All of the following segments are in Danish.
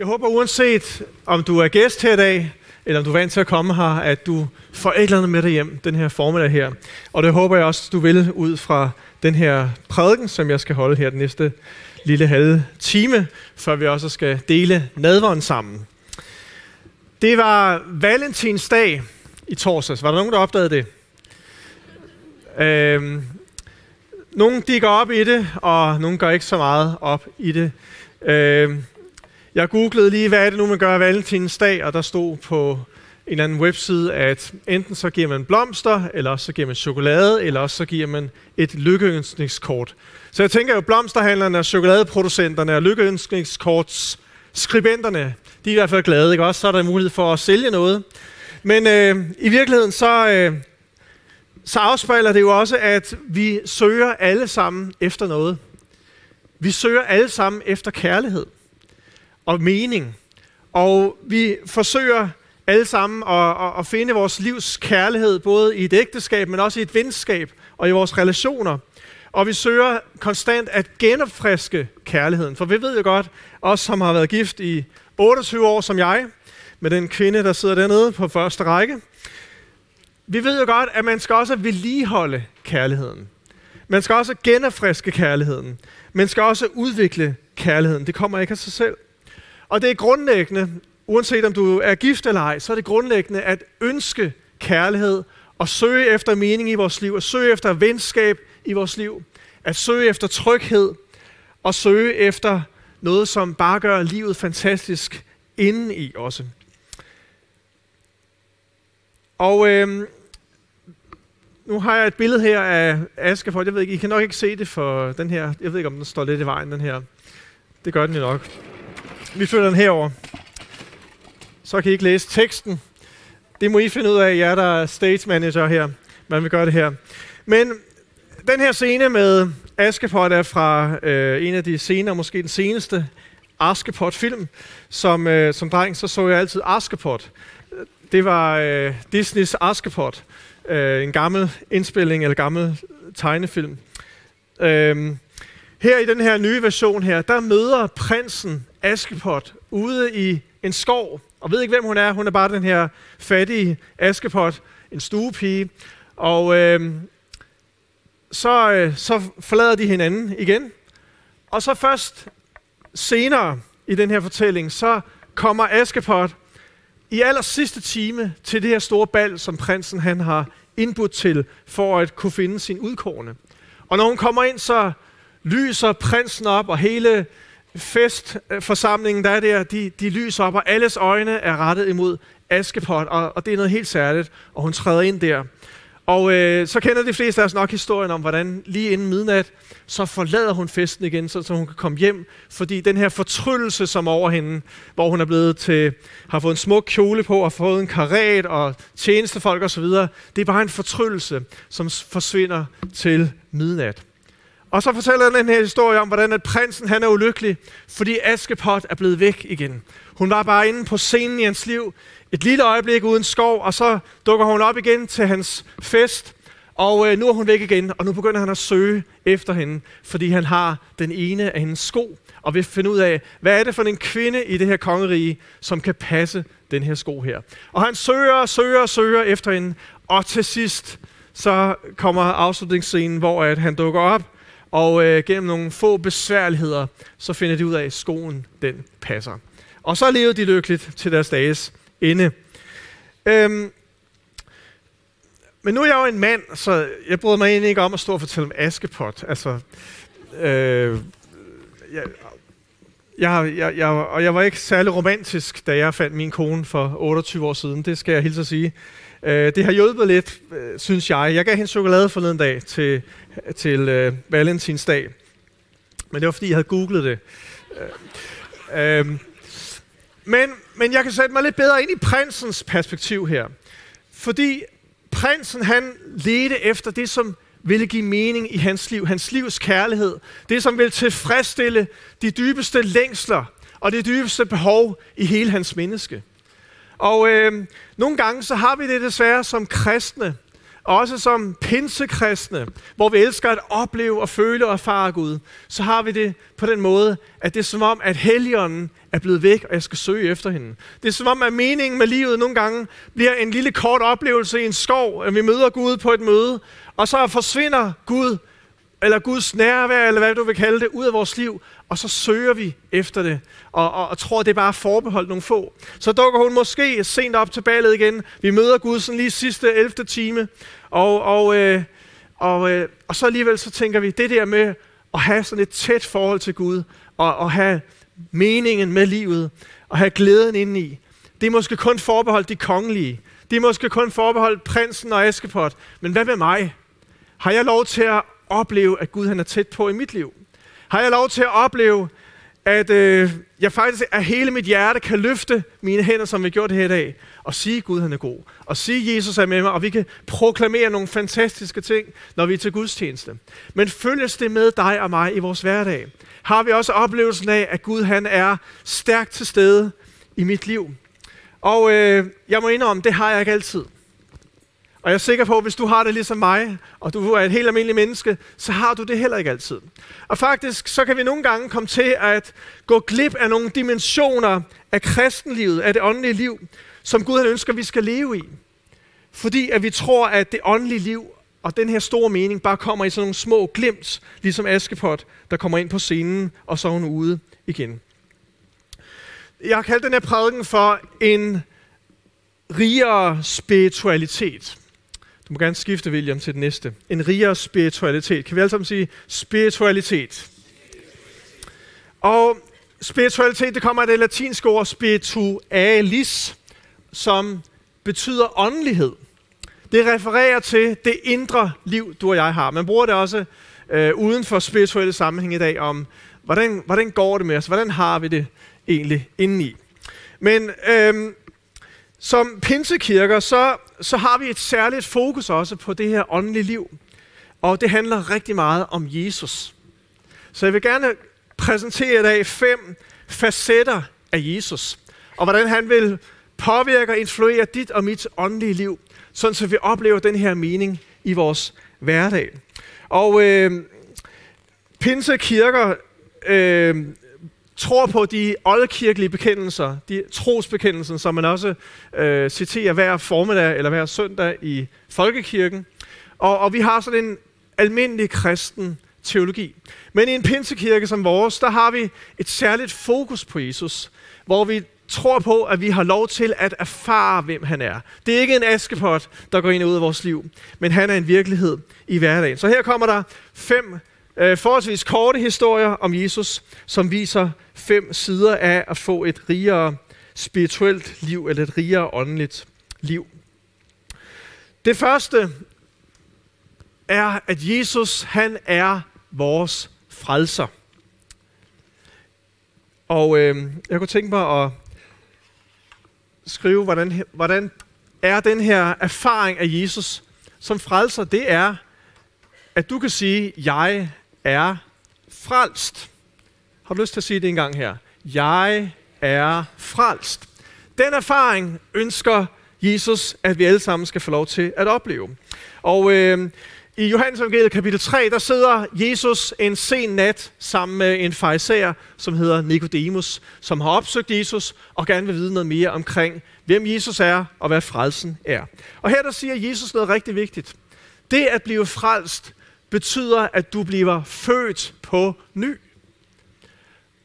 Jeg håber uanset om du er gæst her i dag, eller om du er vant til at komme her, at du får et eller andet med dig hjem den her formiddag her. Og det håber jeg også, du vil ud fra den her prædiken, som jeg skal holde her den næste lille halve time, før vi også skal dele nadvånd sammen. Det var valentinsdag i torsdags. Var der nogen, der opdagede det? Øhm, nogle de går op i det, og nogle går ikke så meget op i det. Øhm, jeg googlede lige, hvad er det nu, man gør valentinsdag, og der stod på en eller anden webside, at enten så giver man blomster, eller også så giver man chokolade, eller også så giver man et lykkeønskningskort. Så jeg tænker jo, blomsterhandlerne og chokoladeproducenterne og lykkeønskningskorts skribenterne, de er i hvert fald glade, ikke også? Så er der mulighed for at sælge noget. Men øh, i virkeligheden så, øh, så afspejler det jo også, at vi søger alle sammen efter noget. Vi søger alle sammen efter kærlighed og mening. Og vi forsøger alle sammen at, at, at finde vores livs kærlighed, både i et ægteskab, men også i et venskab og i vores relationer. Og vi søger konstant at genopfriske kærligheden. For vi ved jo godt, os som har været gift i 28 år som jeg, med den kvinde, der sidder dernede på første række, vi ved jo godt, at man skal også vedligeholde kærligheden. Man skal også genopfriske kærligheden. Man skal også udvikle kærligheden. Det kommer ikke af sig selv. Og det er grundlæggende, uanset om du er gift eller ej, så er det grundlæggende at ønske kærlighed og søge efter mening i vores liv, og søge efter venskab i vores liv, at søge efter tryghed og søge efter noget, som bare gør livet fantastisk inden i også. Og øh, nu har jeg et billede her af Askeford. Jeg ved ikke, I kan nok ikke se det for den her. Jeg ved ikke, om den står lidt i vejen, den her. Det gør den jo nok. Vi flytter den herover. Så kan I ikke læse teksten. Det må I finde ud af, jer der er stage manager her. Man vil gøre det her. Men den her scene med Askepot er fra øh, en af de scener, måske den seneste Askepot-film. Som, øh, som dreng, så så jeg altid Askepot. Det var øh, Disneys Askepot. Øh, en gammel indspilling eller gammel tegnefilm. Øh, her i den her nye version her, der møder prinsen Askepot ude i en skov. Og ved ikke, hvem hun er. Hun er bare den her fattige Askepot, en stuepige. Og øh, så, øh, så forlader de hinanden igen. Og så først senere i den her fortælling, så kommer Askepot i aller sidste time til det her store bal, som prinsen han har indbudt til, for at kunne finde sin udkårne. Og når hun kommer ind, så lyser prinsen op, og hele festforsamlingen, øh, der er der, de, de lyser op, og alles øjne er rettet imod Askepot, og, og det er noget helt særligt, og hun træder ind der. Og øh, så kender de fleste af os nok historien om, hvordan lige inden midnat, så forlader hun festen igen, så, så hun kan komme hjem. Fordi den her fortryllelse, som over hende, hvor hun er blevet til, har fået en smuk kjole på, og fået en karet og tjenestefolk osv., det er bare en fortryllelse, som forsvinder til midnat. Og så fortæller den her historie om, hvordan at prinsen han er ulykkelig, fordi Askepot er blevet væk igen. Hun var bare inde på scenen i hans liv, et lille øjeblik uden skov, og så dukker hun op igen til hans fest, og øh, nu er hun væk igen, og nu begynder han at søge efter hende, fordi han har den ene af hendes sko, og vil finde ud af, hvad er det for en kvinde i det her kongerige, som kan passe den her sko her. Og han søger og søger og søger efter hende, og til sidst, så kommer afslutningsscenen, hvor at han dukker op, og øh, gennem nogle få besværligheder, så finder de ud af, at skoen den passer. Og så levede de lykkeligt til deres dages ende. Øhm, men nu er jeg jo en mand, så jeg bryder mig egentlig ikke om at stå og fortælle om Askepot. Altså, øh, jeg, jeg, jeg, jeg, og jeg var ikke særlig romantisk, da jeg fandt min kone for 28 år siden. Det skal jeg hilse at sige. Øh, det har hjulpet lidt, øh, synes jeg. Jeg gav hende chokolade forleden dag til, til øh, valentinsdag. Men det var, fordi jeg havde googlet det. Øh, øh, men, men jeg kan sætte mig lidt bedre ind i prinsens perspektiv her. Fordi prinsen, han ledte efter det, som ville give mening i hans liv. Hans livs kærlighed. Det, som ville tilfredsstille de dybeste længsler og det dybeste behov i hele hans menneske. Og øh, nogle gange så har vi det desværre som kristne, også som pinsekristne, hvor vi elsker at opleve og føle og erfare Gud, så har vi det på den måde, at det er som om, at Helligånden er blevet væk, og jeg skal søge efter hende. Det er som om, at meningen med livet nogle gange bliver en lille kort oplevelse i en skov, at vi møder Gud på et møde, og så forsvinder Gud, eller Guds nærvær, eller hvad du vil kalde det, ud af vores liv, og så søger vi efter det, og, og, og tror, det er bare forbeholdt nogle få. Så dukker hun måske sent op til ballet igen. Vi møder Gud sådan lige sidste 11. time, og, og, øh, og, øh, og så alligevel så tænker vi, det der med at have sådan et tæt forhold til Gud, og, og have meningen med livet, og have glæden indeni, det er måske kun forbeholdt de kongelige. Det er måske kun forbeholdt prinsen og Askepot. Men hvad med mig? Har jeg lov til at opleve, at Gud han er tæt på i mit liv? Har jeg lov til at opleve, at øh, jeg faktisk af hele mit hjerte kan løfte mine hænder, som vi gjorde det her i dag, og sige, Gud han er god, og sige, Jesus er med mig, og vi kan proklamere nogle fantastiske ting, når vi er til Guds tjeneste. Men følges det med dig og mig i vores hverdag? Har vi også oplevelsen af, at Gud han er stærkt til stede i mit liv? Og øh, jeg må indrømme, det har jeg ikke altid. Og jeg er sikker på, at hvis du har det ligesom mig, og du er et helt almindeligt menneske, så har du det heller ikke altid. Og faktisk, så kan vi nogle gange komme til at gå glip af nogle dimensioner af kristenlivet, af det åndelige liv, som Gud ønsker, vi skal leve i. Fordi at vi tror, at det åndelige liv og den her store mening bare kommer i sådan nogle små glimt, ligesom Askepot, der kommer ind på scenen, og så er hun ude igen. Jeg har kaldt den her prædiken for en rigere spiritualitet. Du må gerne skifte, William, til den næste. En rigere spiritualitet. Kan vi alle sammen sige spiritualitet? Og spiritualitet, det kommer af det latinske ord spiritualis, som betyder åndelighed. Det refererer til det indre liv, du og jeg har. Man bruger det også øh, uden for spirituelle sammenhæng i dag om, hvordan, hvordan går det med os? Hvordan har vi det egentlig indeni? Men øh, som pinsekirker, så, så har vi et særligt fokus også på det her åndelige liv. Og det handler rigtig meget om Jesus. Så jeg vil gerne præsentere i dag fem facetter af Jesus. Og hvordan han vil påvirke og influere dit og mit åndelige liv. Sådan så vi oplever den her mening i vores hverdag. Og øh, pinsekirker øh, tror på de oldkirkelige bekendelser, de trosbekendelser, som man også øh, citerer hver formiddag eller hver søndag i folkekirken. Og, og vi har sådan en almindelig kristen teologi. Men i en pinsekirke som vores, der har vi et særligt fokus på Jesus, hvor vi tror på, at vi har lov til at erfare, hvem han er. Det er ikke en askepot, der går ind og ud af vores liv, men han er en virkelighed i hverdagen. Så her kommer der fem øh, forholdsvis korte historier om Jesus, som viser fem sider af at få et rigere spirituelt liv, eller et rigere åndeligt liv. Det første er, at Jesus, han er vores frelser. Og øh, jeg kunne tænke mig at skrive, hvordan, hvordan er den her erfaring af Jesus som frelser, det er, at du kan sige, jeg er frelst. Har du lyst til at sige det en gang her? Jeg er frelst. Den erfaring ønsker Jesus, at vi alle sammen skal få lov til at opleve. Og øh, i Johannes evangeliet kapitel 3, der sidder Jesus en sen nat sammen med en fariser, som hedder Nikodemus, som har opsøgt Jesus og gerne vil vide noget mere omkring, hvem Jesus er og hvad frelsen er. Og her der siger Jesus noget rigtig vigtigt. Det at blive frelst betyder, at du bliver født på ny.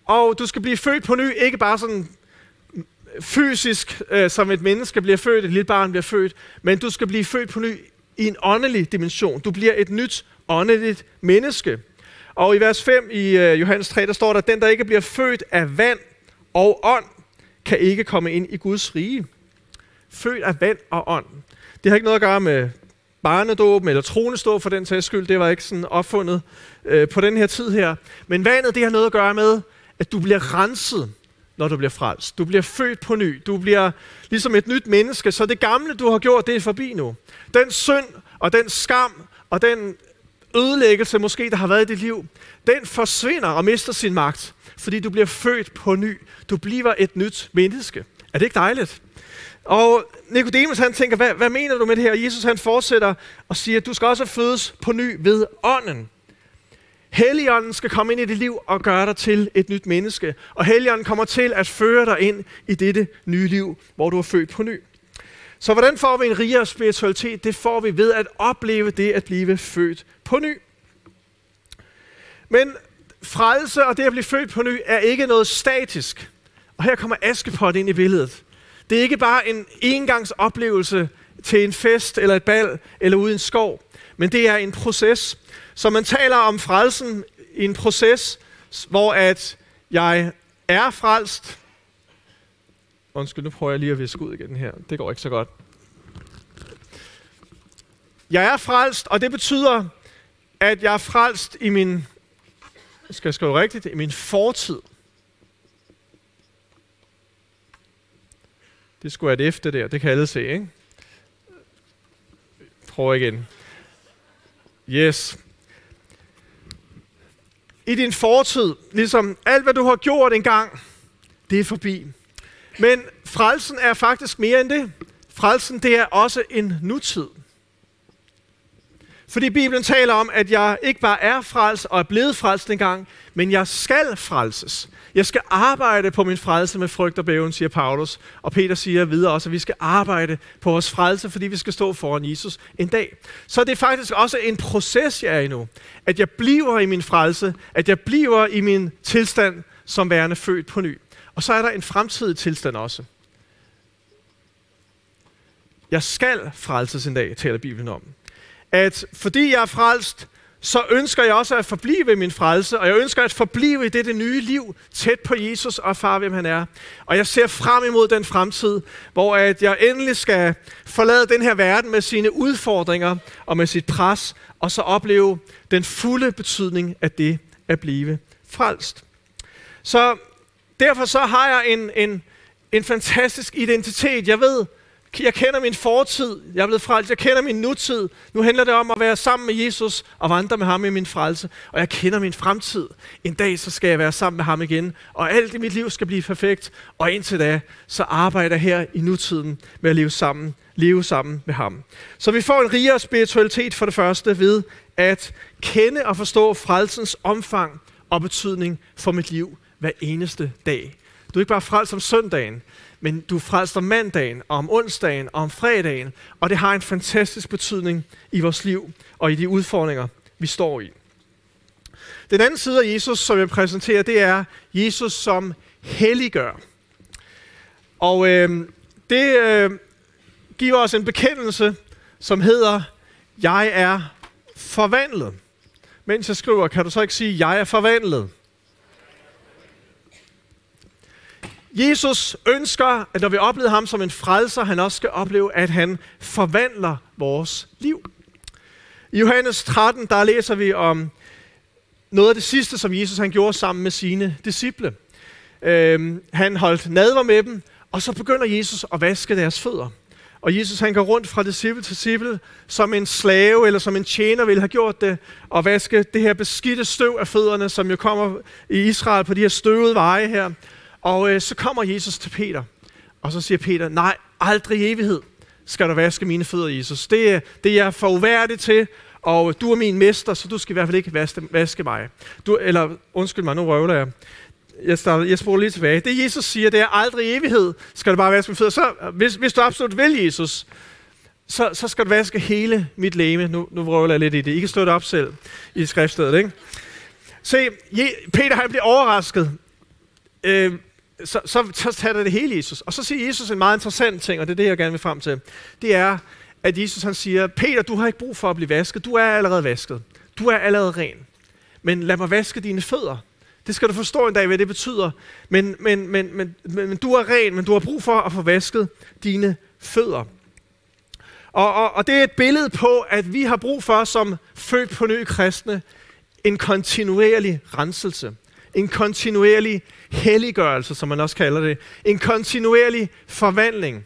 Og du skal blive født på ny, ikke bare sådan fysisk, øh, som et menneske bliver født, et lille barn bliver født, men du skal blive født på ny i en åndelig dimension. Du bliver et nyt åndeligt menneske. Og i vers 5 i øh, Johannes 3, der står der, den der ikke bliver født af vand og ånd, kan ikke komme ind i Guds rige. Født af vand og ånd. Det har ikke noget at gøre med barnedåben eller tronestå for den sags skyld. Det var ikke sådan opfundet øh, på den her tid her. Men vandet, det har noget at gøre med, at du bliver renset, når du bliver frelst. Du bliver født på ny. Du bliver ligesom et nyt menneske. Så det gamle, du har gjort, det er forbi nu. Den synd og den skam og den ødelæggelse, måske der har været i dit liv, den forsvinder og mister sin magt, fordi du bliver født på ny. Du bliver et nyt menneske. Er det ikke dejligt? Og Nikodemus han tænker, hvad, hvad mener du med det her? Jesus han fortsætter og siger, du skal også fødes på ny ved ånden. Helligånden skal komme ind i dit liv og gøre dig til et nyt menneske. Og Helligånden kommer til at føre dig ind i dette nye liv, hvor du er født på ny. Så hvordan får vi en rigere spiritualitet? Det får vi ved at opleve det at blive født på ny. Men frelse og det at blive født på ny er ikke noget statisk. Og her kommer Askepot ind i billedet. Det er ikke bare en engangsoplevelse til en fest eller et bal eller ude i en skov, men det er en proces. Så man taler om frelsen i en proces, hvor at jeg er frelst. Undskyld, nu prøver jeg lige at viske ud igen her. Det går ikke så godt. Jeg er frelst, og det betyder, at jeg er frelst i min, skal jeg skrive rigtigt, i min fortid. Det skulle være et efter der, det kan alle se, ikke? Prøv igen. Yes. I din fortid, ligesom alt hvad du har gjort engang, det er forbi. Men frelsen er faktisk mere end det. Frelsen, det er også en nutid. Fordi Bibelen taler om, at jeg ikke bare er frelst og er blevet frelst engang, men jeg skal frelses. Jeg skal arbejde på min frelse med frygt og bæven, siger Paulus. Og Peter siger videre også, at vi skal arbejde på vores frelse, fordi vi skal stå foran Jesus en dag. Så det er faktisk også en proces, jeg er i nu. At jeg bliver i min frelse, at jeg bliver i min tilstand som værende født på ny. Og så er der en fremtidig tilstand også. Jeg skal frelses en dag, taler Bibelen om. At fordi jeg er frelst, så ønsker jeg også at forblive ved min frelse, og jeg ønsker at forblive i dette nye liv, tæt på Jesus og far, hvem han er. Og jeg ser frem imod den fremtid, hvor at jeg endelig skal forlade den her verden med sine udfordringer og med sit pres, og så opleve den fulde betydning af det at blive frelst. Så derfor så har jeg en, en, en fantastisk identitet. Jeg ved, jeg kender min fortid, jeg er blevet frelst, jeg kender min nutid. Nu handler det om at være sammen med Jesus og vandre med ham i min frelse. Og jeg kender min fremtid. En dag så skal jeg være sammen med ham igen, og alt i mit liv skal blive perfekt. Og indtil da, så arbejder jeg her i nutiden med at leve sammen, leve sammen med ham. Så vi får en rigere spiritualitet for det første ved at kende og forstå frelsens omfang og betydning for mit liv hver eneste dag. Du er ikke bare frelst om søndagen, men du frelser om mandagen, og om onsdagen, og om fredagen, og det har en fantastisk betydning i vores liv, og i de udfordringer, vi står i. Den anden side af Jesus, som jeg præsenterer, det er Jesus som helliggør. Og øh, det øh, giver os en bekendelse, som hedder, jeg er forvandlet. Mens jeg skriver, kan du så ikke sige, jeg er forvandlet? Jesus ønsker, at når vi oplever ham som en frelser, han også skal opleve, at han forvandler vores liv. I Johannes 13, der læser vi om noget af det sidste, som Jesus han gjorde sammen med sine disciple. Øhm, han holdt nadver med dem, og så begynder Jesus at vaske deres fødder. Og Jesus han går rundt fra disciple til disciple, som en slave eller som en tjener ville have gjort det, og vaske det her beskidte støv af fødderne, som jo kommer i Israel på de her støvede veje her. Og øh, så kommer Jesus til Peter, og så siger Peter, nej, aldrig i evighed skal du vaske mine fødder, Jesus. Det, øh, det er jeg for uværdig til, og du er min mester, så du skal i hvert fald ikke vaske, vaske mig. Du, eller undskyld mig, nu røvler jeg. Jeg, starter, jeg spoler lige tilbage. Det Jesus siger, det er aldrig i evighed, skal du bare vaske mine fødder. Så, hvis, hvis du absolut vil, Jesus, så, så skal du vaske hele mit læme. Nu, nu røvler jeg lidt i det. I kan slå det op selv i skriftstedet, ikke? Se, Peter han bliver overrasket. Øh, så, så, så tager det hele Jesus. Og så siger Jesus en meget interessant ting, og det er det, jeg gerne vil frem til. Det er, at Jesus han siger, Peter, du har ikke brug for at blive vasket. Du er allerede vasket. Du er allerede ren. Men lad mig vaske dine fødder. Det skal du forstå en dag, hvad det betyder. Men, men, men, men, men, men du er ren, men du har brug for at få vasket dine fødder. Og, og, og det er et billede på, at vi har brug for, som født på ny kristne, en kontinuerlig renselse. En kontinuerlig helliggørelse, som man også kalder det. En kontinuerlig forvandling.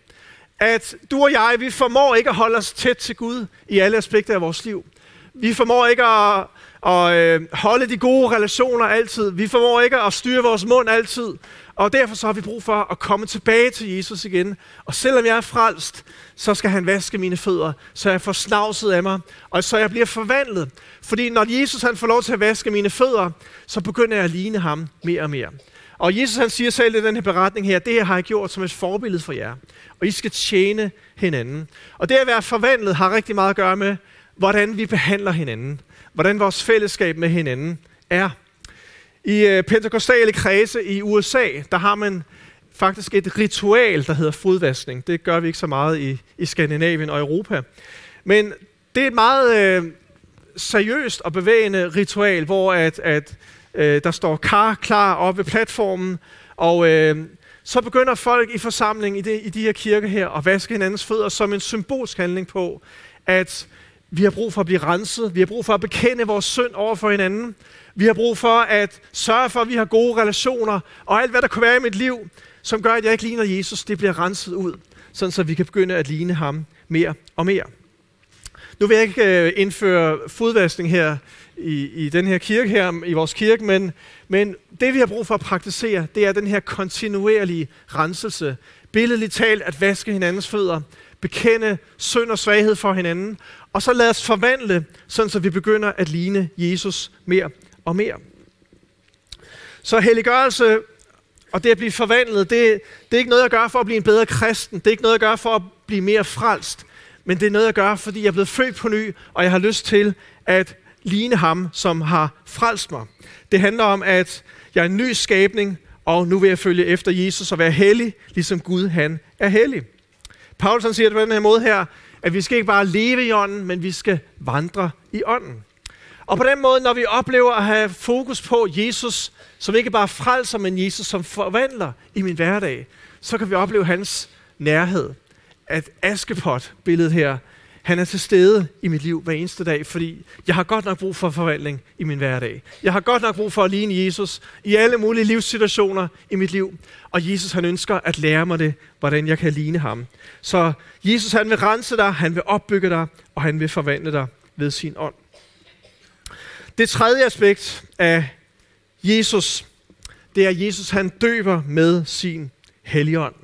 At du og jeg, vi formår ikke at holde os tæt til Gud i alle aspekter af vores liv. Vi formår ikke at, og øh, holde de gode relationer altid. Vi formår ikke at styre vores mund altid. Og derfor så har vi brug for at komme tilbage til Jesus igen. Og selvom jeg er frelst, så skal han vaske mine fødder, så jeg får snavset af mig, og så jeg bliver forvandlet. Fordi når Jesus han får lov til at vaske mine fødder, så begynder jeg at ligne ham mere og mere. Og Jesus han siger selv i den her beretning her, det her har jeg gjort som et forbillede for jer. Og I skal tjene hinanden. Og det at være forvandlet har rigtig meget at gøre med, hvordan vi behandler hinanden. Hvordan vores fællesskab med hinanden er. I øh, pentekostale kredse i USA, der har man faktisk et ritual, der hedder fodvaskning. Det gør vi ikke så meget i, i Skandinavien og Europa. Men det er et meget øh, seriøst og bevægende ritual, hvor at, at øh, der står kar klar oppe ved platformen, og øh, så begynder folk i forsamlingen i, det, i de her kirker her at vaske hinandens fødder som en symbolsk handling på, at vi har brug for at blive renset, vi har brug for at bekende vores synd over for hinanden, vi har brug for at sørge for, at vi har gode relationer, og alt hvad der kunne være i mit liv, som gør, at jeg ikke ligner Jesus, det bliver renset ud, sådan så vi kan begynde at ligne ham mere og mere. Nu vil jeg ikke øh, indføre fodvaskning her i, i den her kirke her, i vores kirke, men, men det vi har brug for at praktisere, det er den her kontinuerlige renselse. Billedligt talt at vaske hinandens fødder, bekende synd og svaghed for hinanden, og så lad os forvandle, sådan så vi begynder at ligne Jesus mere og mere. Så helliggørelse og det at blive forvandlet, det, det er ikke noget, jeg gør for at blive en bedre kristen. Det er ikke noget, jeg gør for at blive mere frelst. Men det er noget, jeg gør, fordi jeg er blevet født på ny, og jeg har lyst til at ligne ham, som har frelst mig. Det handler om, at jeg er en ny skabning, og nu vil jeg følge efter Jesus og være hellig, ligesom Gud han er hellig. Paulus han siger det på den her måde her, at vi skal ikke bare leve i ånden, men vi skal vandre i ånden. Og på den måde, når vi oplever at have fokus på Jesus, som ikke bare frelser, men Jesus som forvandler i min hverdag, så kan vi opleve hans nærhed. At Askepot-billedet her, han er til stede i mit liv hver eneste dag, fordi jeg har godt nok brug for forvandling i min hverdag. Jeg har godt nok brug for at ligne Jesus i alle mulige livssituationer i mit liv. Og Jesus han ønsker at lære mig det, hvordan jeg kan ligne ham. Så Jesus han vil rense dig, han vil opbygge dig, og han vil forvandle dig ved sin ånd. Det tredje aspekt af Jesus, det er, at Jesus han døber med sin helligånd.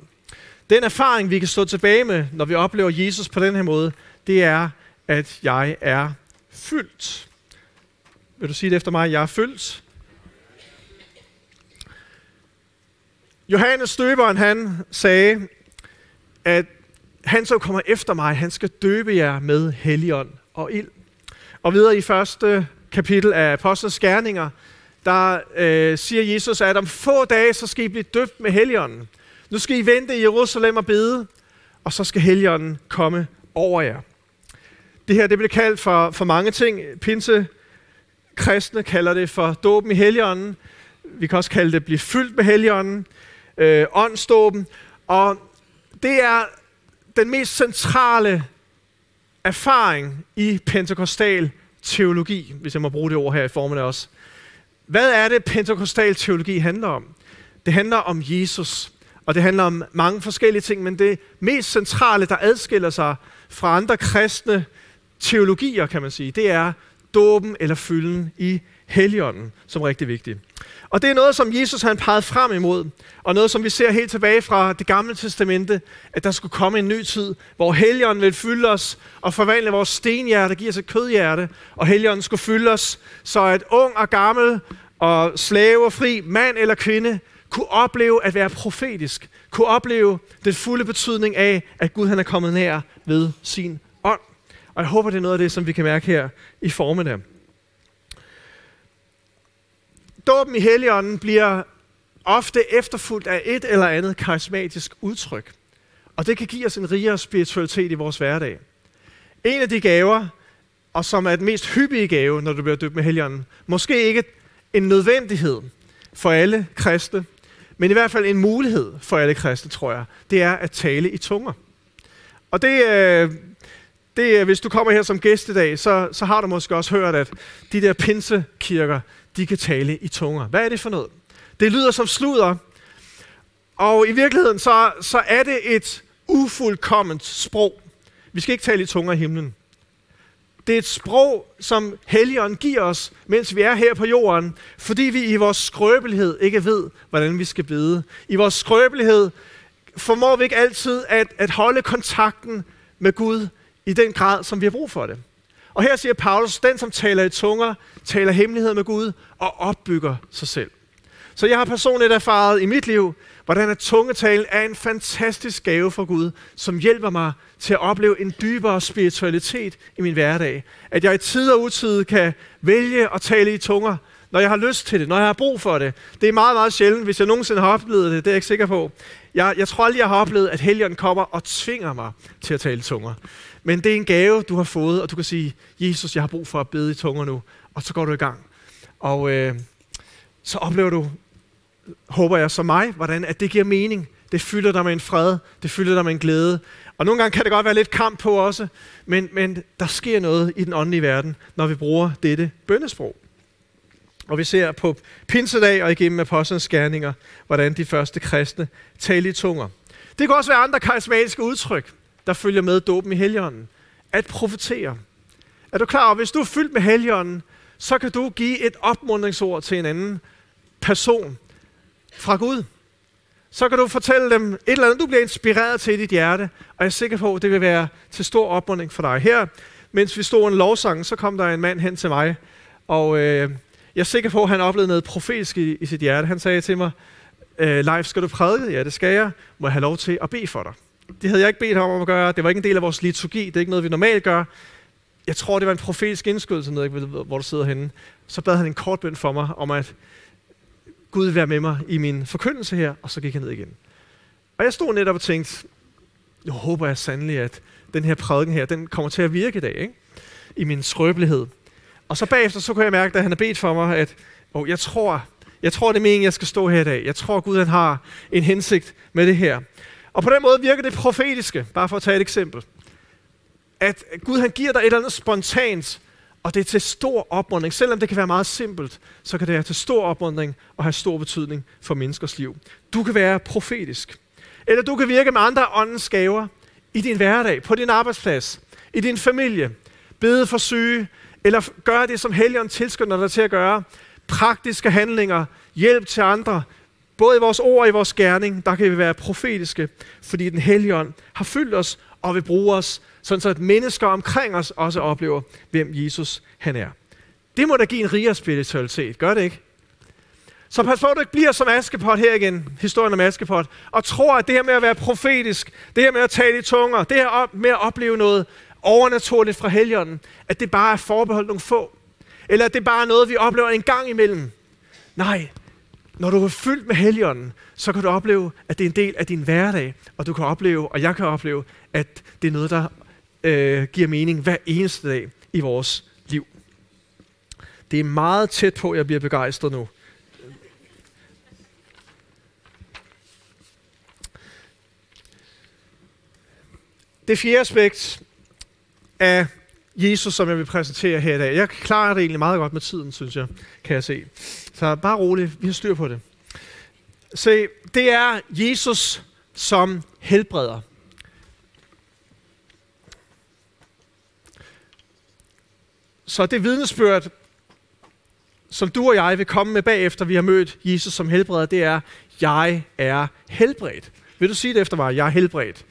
Den erfaring, vi kan stå tilbage med, når vi oplever Jesus på den her måde, det er, at jeg er fyldt. Vil du sige det efter mig? Jeg er fyldt. Johannes døberen, han sagde, at han som kommer efter mig, han skal døbe jer med helligånd og ild. Og videre i første kapitel af Apostlenes Gerninger, der øh, siger Jesus, at om få dage, så skal I blive døbt med Helligånden. Nu skal I vente i Jerusalem og bede, og så skal Helligånden komme over jer. Det her det bliver kaldt for, for mange ting. Pinse kristne kalder det for dåben i Helligånden. Vi kan også kalde det blive fyldt med Helligånden. Øh, åndsdåben. Og det er den mest centrale erfaring i pentekostal teologi, hvis jeg må bruge det ord her i formiddag også. Hvad er det, pentekostal teologi handler om? Det handler om Jesus, og det handler om mange forskellige ting, men det mest centrale, der adskiller sig fra andre kristne teologier, kan man sige, det er dåben eller fylden i Helligånden, som er rigtig vigtigt. Og det er noget, som Jesus han pegede frem imod, og noget, som vi ser helt tilbage fra det gamle testamente, at der skulle komme en ny tid, hvor Helligånden vil fylde os og forvandle vores stenhjerte, give os et kødhjerte, og Helligånden skulle fylde os, så at ung og gammel og slave og fri, mand eller kvinde, kunne opleve at være profetisk, kunne opleve den fulde betydning af, at Gud han er kommet nær ved sin ånd. Og jeg håber, det er noget af det, som vi kan mærke her i formiddag. Dåben i Helligånden bliver ofte efterfulgt af et eller andet karismatisk udtryk. Og det kan give os en rigere spiritualitet i vores hverdag. En af de gaver, og som er den mest hyppige gave, når du bliver døbt med Helligånden, måske ikke en nødvendighed for alle kristne, men i hvert fald en mulighed for alle kristne, tror jeg, det er at tale i tunger. Og det, øh, det, øh, hvis du kommer her som gæst i dag, så, så har du måske også hørt, at de der pinsekirker, de kan tale i tunger. Hvad er det for noget? Det lyder som sludder, og i virkeligheden så, så er det et ufuldkomment sprog. Vi skal ikke tale i tunger i himlen. Det er et sprog, som Helligånden giver os, mens vi er her på jorden, fordi vi i vores skrøbelighed ikke ved, hvordan vi skal bede. I vores skrøbelighed formår vi ikke altid at, at holde kontakten med Gud i den grad, som vi har brug for det. Og her siger Paulus, den som taler i tunger, taler hemmelighed med Gud og opbygger sig selv. Så jeg har personligt erfaret i mit liv, hvordan at tungetalen er en fantastisk gave fra Gud, som hjælper mig til at opleve en dybere spiritualitet i min hverdag. At jeg i tid og utid kan vælge at tale i tunger, når jeg har lyst til det, når jeg har brug for det. Det er meget, meget sjældent, hvis jeg nogensinde har oplevet det, det er jeg ikke sikker på. Jeg, jeg tror aldrig, jeg har oplevet, at helgen kommer og tvinger mig til at tale tunger. Men det er en gave, du har fået, og du kan sige, Jesus, jeg har brug for at bede i tunger nu. Og så går du i gang. Og øh, så oplever du, håber jeg som mig, hvordan at det giver mening. Det fylder dig med en fred, det fylder dig med en glæde. Og nogle gange kan det godt være lidt kamp på også, men, men der sker noget i den åndelige verden, når vi bruger dette bøndesprog. Og vi ser på pinsedag og igennem apostlenes gerninger, hvordan de første kristne taler i tunger. Det kan også være andre karismatiske udtryk, der følger med dåben i helligånden. At profetere. Er du klar over, hvis du er fyldt med helligånden, så kan du give et opmuntringsord til en anden person fra Gud. Så kan du fortælle dem et eller andet, du bliver inspireret til i dit hjerte, og jeg er sikker på, at det vil være til stor opmuntring for dig. Her, mens vi stod en lovsang, så kom der en mand hen til mig, og øh, jeg er sikker på, at han oplevede noget profetisk i, i sit hjerte. Han sagde til mig, øh, Leif, skal du prædike? Ja, det skal jeg. Må jeg have lov til at bede for dig? Det havde jeg ikke bedt ham om at gøre. Det var ikke en del af vores liturgi. Det er ikke noget, vi normalt gør. Jeg tror, det var en profetisk indskydelse, jeg ved, hvor du sidder henne. Så bad han en kort bøn for mig om, at Gud vil være med mig i min forkyndelse her, og så gik han ned igen. Og jeg stod netop og tænkte, jeg håber jeg sandelig, at den her prædiken her, den kommer til at virke i dag, ikke? i min skrøbelighed. Og så bagefter, så kunne jeg mærke, da han har bedt for mig, at oh, jeg tror, jeg tror, det er meningen, jeg skal stå her i dag. Jeg tror, Gud han har en hensigt med det her. Og på den måde virker det profetiske, bare for at tage et eksempel. At Gud han giver dig et eller andet spontant, og det er til stor opmuntring. Selvom det kan være meget simpelt, så kan det være til stor opmuntring og have stor betydning for menneskers liv. Du kan være profetisk. Eller du kan virke med andre åndens gaver i din hverdag, på din arbejdsplads, i din familie. Bede for syge, eller gøre det, som Helligånden tilskynder dig til at gøre. Praktiske handlinger, hjælp til andre, både i vores ord og i vores gerning, der kan vi være profetiske, fordi den Helligånd har fyldt os og vil bruge os, sådan så at mennesker omkring os også oplever, hvem Jesus han er. Det må da give en rigere spiritualitet, gør det ikke? Så pas på, at du ikke bliver som Askepot her igen, historien om Askepot, og tror, at det her med at være profetisk, det her med at tale i tunger, det her med at opleve noget overnaturligt fra helgenen, at det bare er forbeholdt nogle få. Eller at det bare er noget, vi oplever en gang imellem. Nej, når du er fyldt med Helligånden, så kan du opleve, at det er en del af din hverdag. Og du kan opleve, og jeg kan opleve, at det er noget, der øh, giver mening hver eneste dag i vores liv. Det er meget tæt på, at jeg bliver begejstret nu. Det fjerde aspekt af Jesus, som jeg vil præsentere her i dag. Jeg klarer det egentlig meget godt med tiden, synes jeg, kan jeg se. Så bare roligt, vi har styr på det. Se, det er Jesus som helbreder. Så det vidnesbyrd, som du og jeg vil komme med bagefter, vi har mødt Jesus som helbreder, det er, jeg er helbredt. Vil du sige det efter mig? Jeg er helbredt.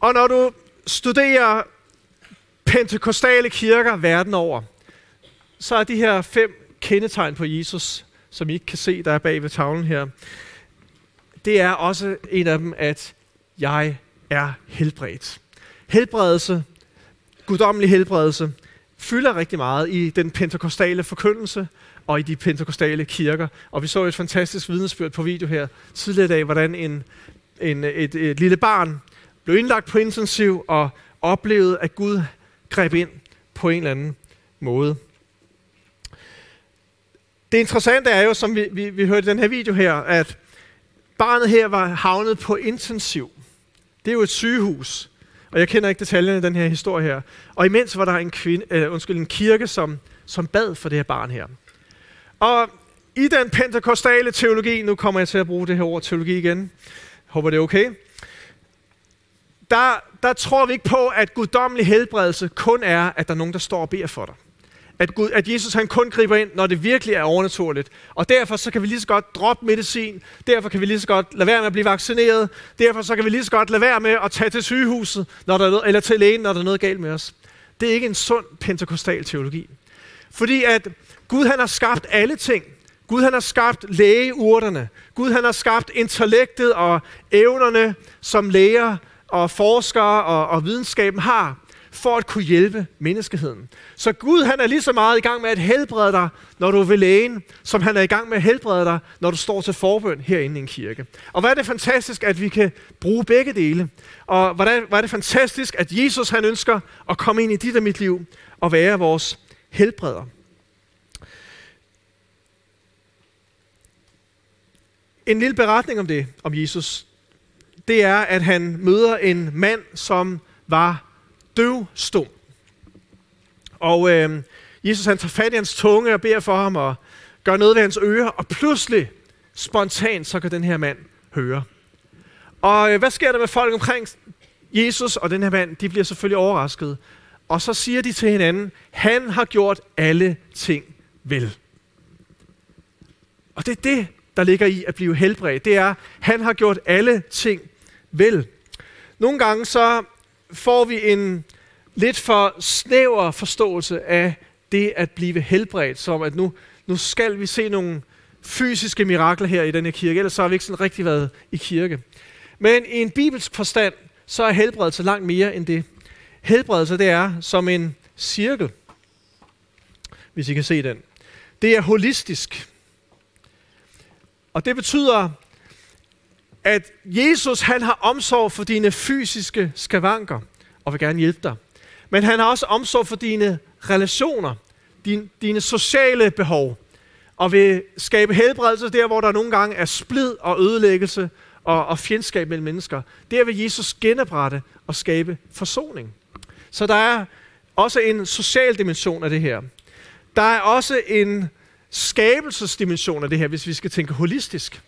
Og når du studerer pentekostale kirker verden over, så er de her fem kendetegn på Jesus, som I ikke kan se, der er bag ved tavlen her, det er også en af dem, at jeg er helbredt. Helbredelse, guddommelig helbredelse, fylder rigtig meget i den pentekostale forkyndelse og i de pentekostale kirker. Og vi så et fantastisk vidnesbyrd på video her tidligere i dag, hvordan en, en, et, et lille barn blev indlagt på intensiv og oplevede, at Gud greb ind på en eller anden måde. Det interessante er jo, som vi, vi, vi hørte i den her video her, at barnet her var havnet på intensiv. Det er jo et sygehus, og jeg kender ikke detaljerne i den her historie her. Og imens var der en, kvinde, uh, undskyld, en kirke, som, som bad for det her barn her. Og i den pentekostale teologi, nu kommer jeg til at bruge det her ord teologi igen, håber det er okay, der, der tror vi ikke på, at guddommelig helbredelse kun er, at der er nogen, der står og beder for dig. At, Gud, at Jesus han kun griber ind, når det virkelig er overnaturligt. Og derfor så kan vi lige så godt droppe medicin. Derfor kan vi lige så godt lade være med at blive vaccineret. Derfor så kan vi lige så godt lade være med at tage til sygehuset, når der er noget, eller til lægen, når der er noget galt med os. Det er ikke en sund pentekostal teologi. Fordi at Gud han har skabt alle ting. Gud han har skabt lægeurterne. Gud han har skabt intellektet og evnerne, som læger og forskere og, og videnskaben har, for at kunne hjælpe menneskeheden. Så Gud han er lige så meget i gang med at helbrede dig, når du er ved lægen, som han er i gang med at helbrede dig, når du står til forbøn herinde i en kirke. Og hvad er det fantastisk, at vi kan bruge begge dele. Og hvordan, hvad er det fantastisk, at Jesus han ønsker at komme ind i dit og mit liv og være vores helbreder. En lille beretning om det, om Jesus, det er, at han møder en mand, som var døvstum. Og øh, Jesus han tager fat i hans tunge og beder for ham og gør noget ved hans ører, og pludselig, spontant, så kan den her mand høre. Og øh, hvad sker der med folk omkring Jesus og den her mand? De bliver selvfølgelig overrasket. Og så siger de til hinanden, han har gjort alle ting vel. Og det er det, der ligger i at blive helbredt. Det er, han har gjort alle ting vil. Nogle gange så får vi en lidt for snæver forståelse af det at blive helbredt, som at nu, nu skal vi se nogle fysiske mirakler her i denne kirke, ellers så har vi ikke sådan rigtig været i kirke. Men i en bibelsk forstand, så er helbredelse langt mere end det. Helbredelse, det er som en cirkel, hvis I kan se den. Det er holistisk. Og det betyder, at Jesus han har omsorg for dine fysiske skavanker og vil gerne hjælpe dig. Men han har også omsorg for dine relationer, din, dine sociale behov, og vil skabe helbredelse der, hvor der nogle gange er splid og ødelæggelse og, og fjendskab mellem mennesker. Der vil Jesus genoprette og skabe forsoning. Så der er også en social dimension af det her. Der er også en skabelsesdimension af det her, hvis vi skal tænke holistisk.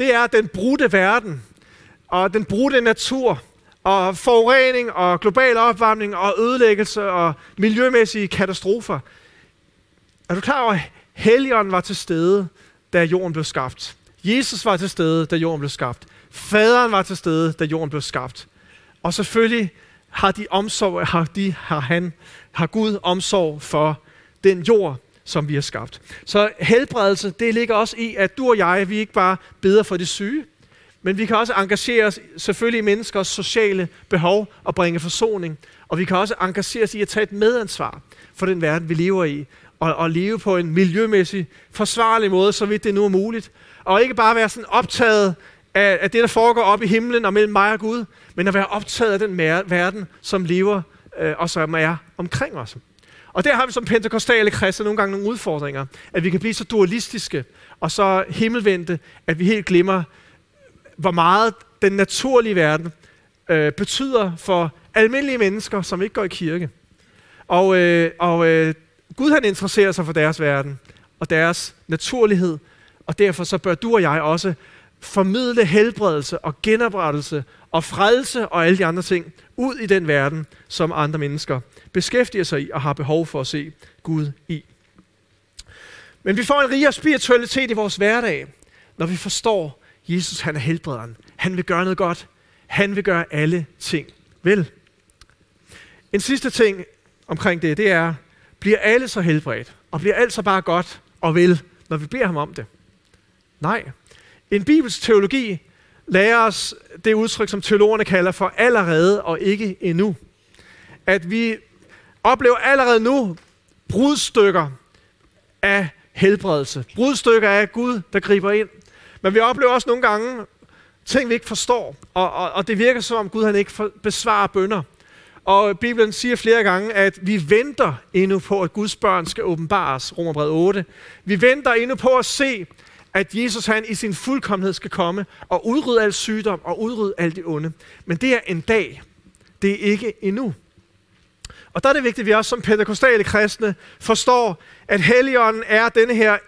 Det er den brudte verden og den brudte natur og forurening og global opvarmning og ødelæggelse og miljømæssige katastrofer. Er du klar over, at Helligånden var til stede, da jorden blev skabt? Jesus var til stede, da jorden blev skabt. Faderen var til stede, da jorden blev skabt. Og selvfølgelig har de omsorg, har, de, har, han, har Gud omsorg for den jord, som vi har skabt. Så helbredelse, det ligger også i, at du og jeg, vi ikke bare beder for det syge, men vi kan også engagere os selvfølgelig i menneskers sociale behov og bringe forsoning. Og vi kan også engagere os i at tage et medansvar for den verden, vi lever i. Og, og leve på en miljømæssig forsvarlig måde, så vidt det nu er muligt. Og ikke bare være sådan optaget af, af det, der foregår op i himlen og mellem mig og Gud, men at være optaget af den verden, som lever øh, og som er omkring os. Og der har vi som pentekostale kristne nogle gange nogle udfordringer, at vi kan blive så dualistiske og så himmelvendte, at vi helt glemmer, hvor meget den naturlige verden øh, betyder for almindelige mennesker, som ikke går i kirke. Og, øh, og øh, Gud han interesserer sig for deres verden og deres naturlighed, og derfor så bør du og jeg også formidle helbredelse og genoprettelse og frelse og alle de andre ting ud i den verden, som andre mennesker beskæftiger sig i og har behov for at se Gud i. Men vi får en rigere spiritualitet i vores hverdag, når vi forstår, at Jesus han er helbrederen. Han vil gøre noget godt. Han vil gøre alle ting vel. En sidste ting omkring det, det er, bliver alle så helbredt, og bliver alt så bare godt og vel, når vi beder ham om det? Nej. En bibelsk teologi lærer os det udtryk, som teologerne kalder for allerede og ikke endnu. At vi oplever allerede nu brudstykker af helbredelse. Brudstykker af Gud, der griber ind. Men vi oplever også nogle gange ting, vi ikke forstår. Og, og, og det virker som om Gud han ikke besvarer bønder. Og Bibelen siger flere gange, at vi venter endnu på, at Guds børn skal åbenbares. Romerbrevet 8. Vi venter endnu på at se, at Jesus han i sin fuldkommenhed skal komme og udrydde al sygdom og udrydde alt det onde. Men det er en dag. Det er ikke endnu. Og der er det vigtigt, at vi også som pentekostale kristne forstår, at Helligånden er denne her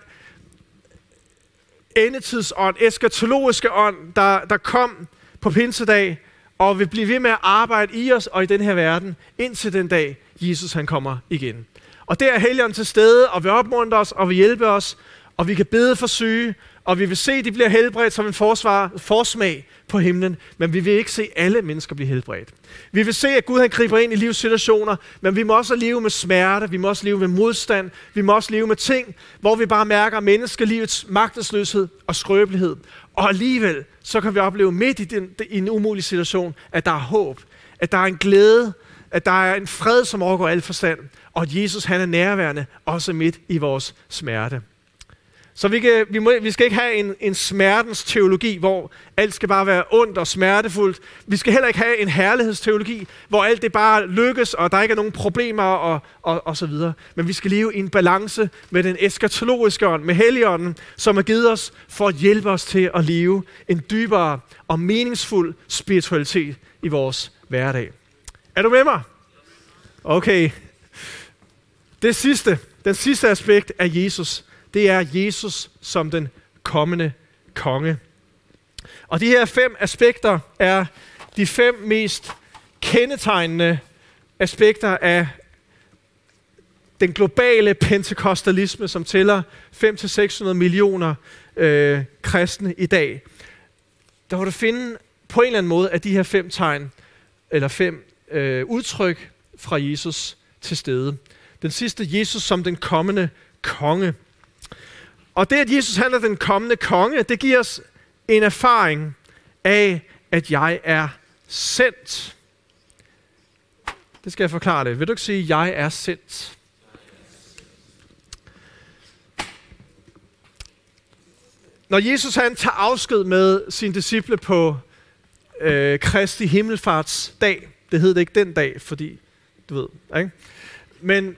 endetidsånd, eskatologiske ånd, der, der kom på pinsedag og vil blive ved med at arbejde i os og i den her verden, indtil den dag, Jesus han kommer igen. Og der er Helligånden til stede, og vil opmuntre os, og vil hjælpe os, og vi kan bede for syge, og vi vil se, at de bliver helbredt som en forsvar, forsmag på himlen, men vi vil ikke se alle mennesker blive helbredt. Vi vil se, at Gud han griber ind i livssituationer, men vi må også leve med smerte, vi må også leve med modstand, vi må også leve med ting, hvor vi bare mærker menneskelivets magtesløshed og skrøbelighed. Og alligevel, så kan vi opleve midt i, den, i en umulig situation, at der er håb, at der er en glæde, at der er en fred, som overgår al forstand, og at Jesus han er nærværende, også midt i vores smerte. Så vi, kan, vi, må, vi skal ikke have en, en smertens teologi, hvor alt skal bare være ondt og smertefuldt. Vi skal heller ikke have en herlighedsteologi, hvor alt det bare lykkes, og der ikke er nogen problemer og, og, og så videre. Men vi skal leve i en balance med den eskatologiske ånd, med Helligånden, som er givet os for at hjælpe os til at leve en dybere og meningsfuld spiritualitet i vores hverdag. Er du med mig? Okay. Det sidste, den sidste aspekt er Jesus, det er Jesus som den kommende konge. Og de her fem aspekter er de fem mest kendetegnende aspekter af den globale pentekostalisme, som tæller 5-600 millioner øh, kristne i dag. Der hvor du finde på en eller anden måde, at de her fem tegn, eller fem øh, udtryk fra Jesus til stede. Den sidste, Jesus som den kommende konge. Og det, at Jesus han er den kommende konge, det giver os en erfaring af, at jeg er sendt. Det skal jeg forklare det. Vil du ikke sige, at jeg er sendt? Når Jesus han tager afsked med sine disciple på øh, Kristi himmelfartsdag, det hed det ikke den dag, fordi, du ved, ikke? Men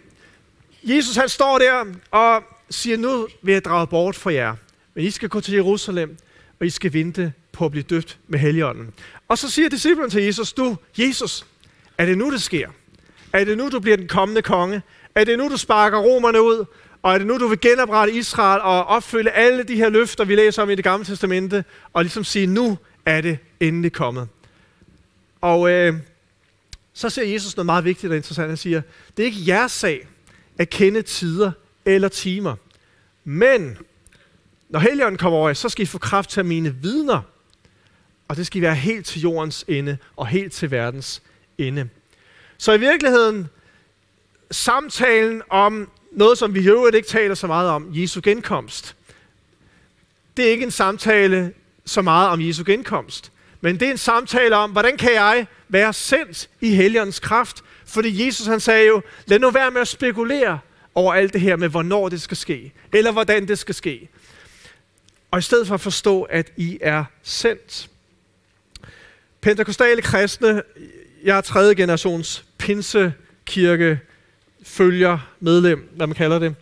Jesus han står der og siger, nu vil jeg drage bort fra jer, men I skal gå til Jerusalem, og I skal vente på at blive døbt med Helligånden. Og så siger disciplen til Jesus, du, Jesus, er det nu, det sker? Er det nu, du bliver den kommende konge? Er det nu, du sparker romerne ud? Og er det nu, du vil genoprette Israel og opfylde alle de her løfter, vi læser om i det gamle testamente, og ligesom sige, nu er det endelig kommet. Og øh, så siger Jesus noget meget vigtigt og interessant. Han siger, det er ikke jeres sag at kende tider eller timer. Men når Helligånden kommer over så skal I få kraft til at mine vidner. Og det skal I være helt til jordens ende og helt til verdens ende. Så i virkeligheden, samtalen om noget, som vi i øvrigt ikke taler så meget om, Jesu genkomst, det er ikke en samtale så meget om Jesu genkomst. Men det er en samtale om, hvordan kan jeg være sendt i helgens kraft? Fordi Jesus han sagde jo, lad nu være med at spekulere over alt det her med, hvornår det skal ske, eller hvordan det skal ske. Og i stedet for at forstå, at I er sendt. Pentekostale kristne, jeg er tredje generations pinsekirke, følger, medlem, hvad man kalder det.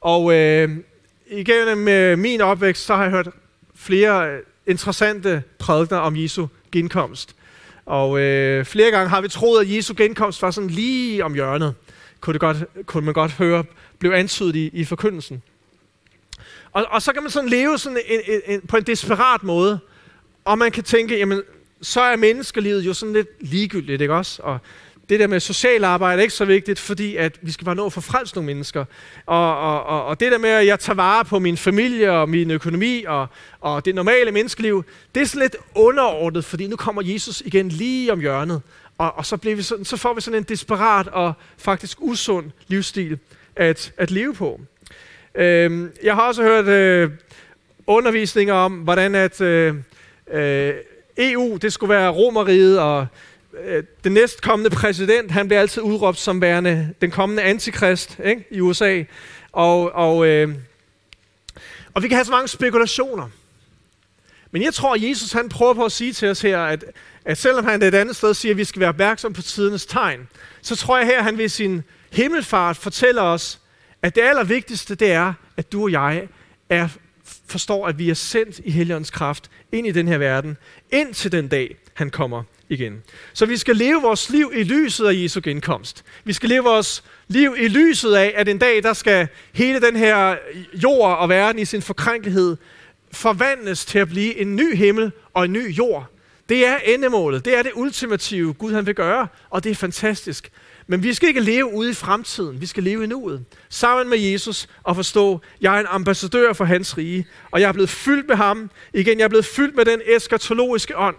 Og øh, igennem øh, min opvækst, så har jeg hørt flere øh, interessante prædikner om Jesu genkomst. Og øh, flere gange har vi troet, at Jesu genkomst var sådan lige om hjørnet kunne, det godt, kunne man godt høre, blev antydet i, i forkyndelsen. Og, og så kan man sådan leve sådan en, en, en, på en desperat måde, og man kan tænke, jamen, så er menneskelivet jo sådan lidt ligegyldigt, ikke også? Og det der med social arbejde er ikke så vigtigt, fordi at vi skal bare nå at få frelst nogle mennesker. Og, og, og, og det der med, at jeg tager vare på min familie og min økonomi og, og det normale menneskeliv, det er sådan lidt underordnet, fordi nu kommer Jesus igen lige om hjørnet. Og, og så, bliver vi sådan, så får vi sådan en desperat og faktisk usund livsstil at, at leve på. Øhm, jeg har også hørt øh, undervisninger om, hvordan at øh, øh, EU, det skulle være romeriet, og øh, den næstkommende præsident, han bliver altid udråbt som værende den kommende antikrist ikke, i USA. Og, og, øh, og vi kan have så mange spekulationer. Men jeg tror, at Jesus han prøver på at sige til os her, at at selvom han et andet sted siger, at vi skal være opmærksom på tidernes tegn, så tror jeg her, at han ved sin himmelfart fortæller os, at det allervigtigste, det er, at du og jeg er, forstår, at vi er sendt i Helligåndens kraft ind i den her verden, ind til den dag, han kommer igen. Så vi skal leve vores liv i lyset af Jesu genkomst. Vi skal leve vores liv i lyset af, at en dag, der skal hele den her jord og verden i sin forkrænkelighed forvandles til at blive en ny himmel og en ny jord, Det er endemålet. Det er det ultimative, Gud han vil gøre, og det er fantastisk. Men vi skal ikke leve ude i fremtiden. Vi skal leve i nuet. Sammen med Jesus og forstå, jeg er en ambassadør for hans rige, og jeg er blevet fyldt med ham. Igen, jeg er blevet fyldt med den eskatologiske ånd.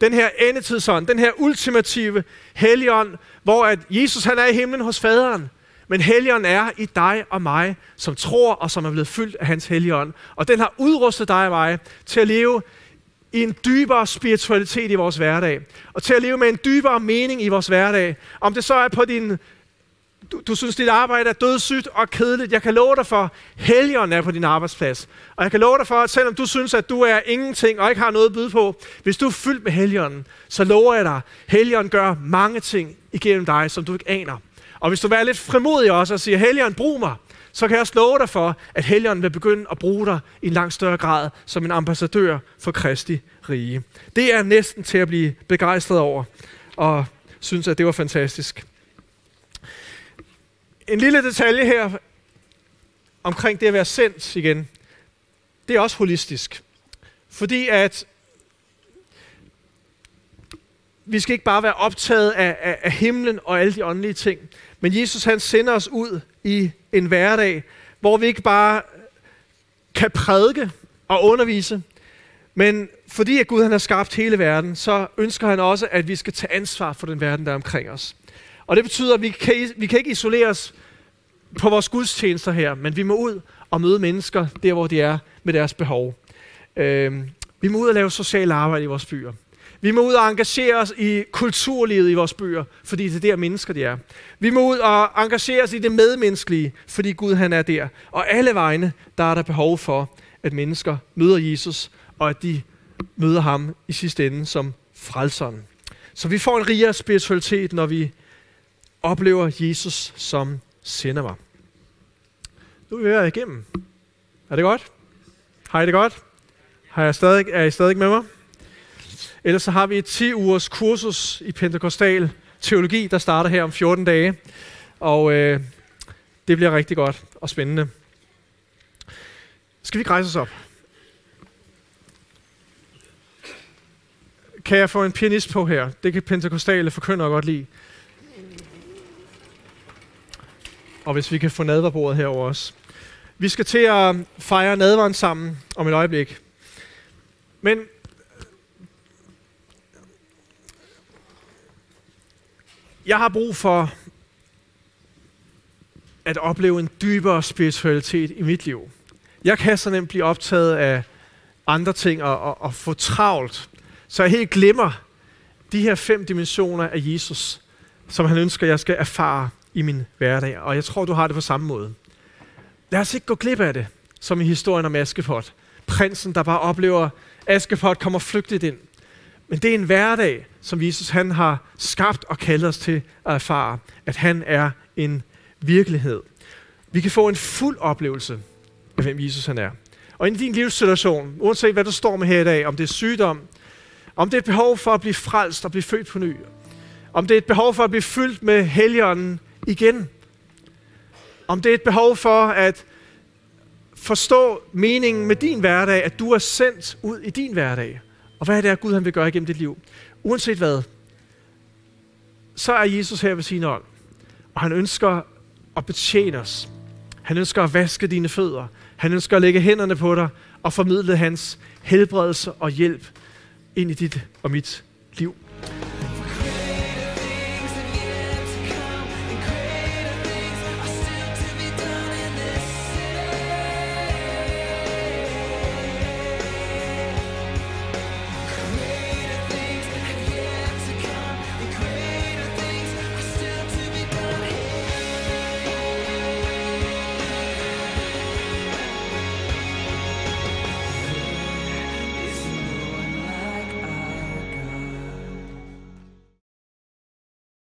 Den her endetidsånd, den her ultimative helligånd, hvor at Jesus han er i himlen hos faderen. Men Helligånden er i dig og mig, som tror og som er blevet fyldt af hans Helligånd. Og den har udrustet dig og mig til at leve i en dybere spiritualitet i vores hverdag. Og til at leve med en dybere mening i vores hverdag. Om det så er på din... Du, du synes, dit arbejde er dødssygt og kedeligt. Jeg kan love dig for, helgen er på din arbejdsplads. Og jeg kan love dig for, at selvom du synes, at du er ingenting og ikke har noget at byde på, hvis du er fyldt med helgen, så lover jeg dig, helgen gør mange ting igennem dig, som du ikke aner. Og hvis du er lidt frimodig også og siger, Helligånden, brug mig, så kan jeg også love dig for, at Helligånden vil begynde at bruge dig i en langt større grad som en ambassadør for Kristi rige. Det er næsten til at blive begejstret over, og synes, at det var fantastisk. En lille detalje her omkring det at være sendt igen. Det er også holistisk. Fordi at vi skal ikke bare være optaget af, af, af himlen og alle de åndelige ting, men Jesus han sender os ud i en hverdag, hvor vi ikke bare kan prædike og undervise, men fordi at Gud han har skabt hele verden, så ønsker han også, at vi skal tage ansvar for den verden, der er omkring os. Og det betyder, at vi kan, vi kan ikke isolere os på vores gudstjenester her, men vi må ud og møde mennesker der, hvor de er med deres behov. Øh, vi må ud og lave socialt arbejde i vores byer. Vi må ud og engagere os i kulturlivet i vores byer, fordi det er der mennesker de er. Vi må ud og engagere os i det medmenneskelige, fordi Gud han er der. Og alle vegne, der er der behov for, at mennesker møder Jesus, og at de møder ham i sidste ende som frelseren. Så vi får en rigere spiritualitet, når vi oplever Jesus som sender mig. Nu er vi ved igennem. Er det godt? Har I det godt? Har jeg stadig, er I stadig med mig? Ellers så har vi et 10 ugers kursus i Pentekostal teologi, der starter her om 14 dage. Og øh, det bliver rigtig godt og spændende. Skal vi rejse os op? Kan jeg få en pianist på her? Det kan pentekostale forkyndere godt lide. Og hvis vi kan få nadverbordet herover også. Vi skal til at fejre nadveren sammen om et øjeblik. Men jeg har brug for at opleve en dybere spiritualitet i mit liv. Jeg kan så nemt blive optaget af andre ting og, og, og få travlt, så jeg helt glemmer de her fem dimensioner af Jesus, som han ønsker, jeg skal erfare i min hverdag. Og jeg tror, du har det på samme måde. Lad os ikke gå glip af det, som i historien om Askepot. Prinsen, der bare oplever, at Askepot kommer flygtigt ind. Men det er en hverdag, som Jesus han har skabt og kaldet os til at erfare, at han er en virkelighed. Vi kan få en fuld oplevelse af, hvem Jesus han er. Og i din livssituation, uanset hvad du står med her i dag, om det er sygdom, om det er et behov for at blive frelst og blive født på ny, om det er et behov for at blive fyldt med helligånden igen, om det er et behov for at forstå meningen med din hverdag, at du er sendt ud i din hverdag, og hvad er det, Gud han vil gøre igennem dit liv? Uanset hvad, så er Jesus her ved sin ånd. Og han ønsker at betjene os. Han ønsker at vaske dine fødder. Han ønsker at lægge hænderne på dig og formidle hans helbredelse og hjælp ind i dit og mit liv.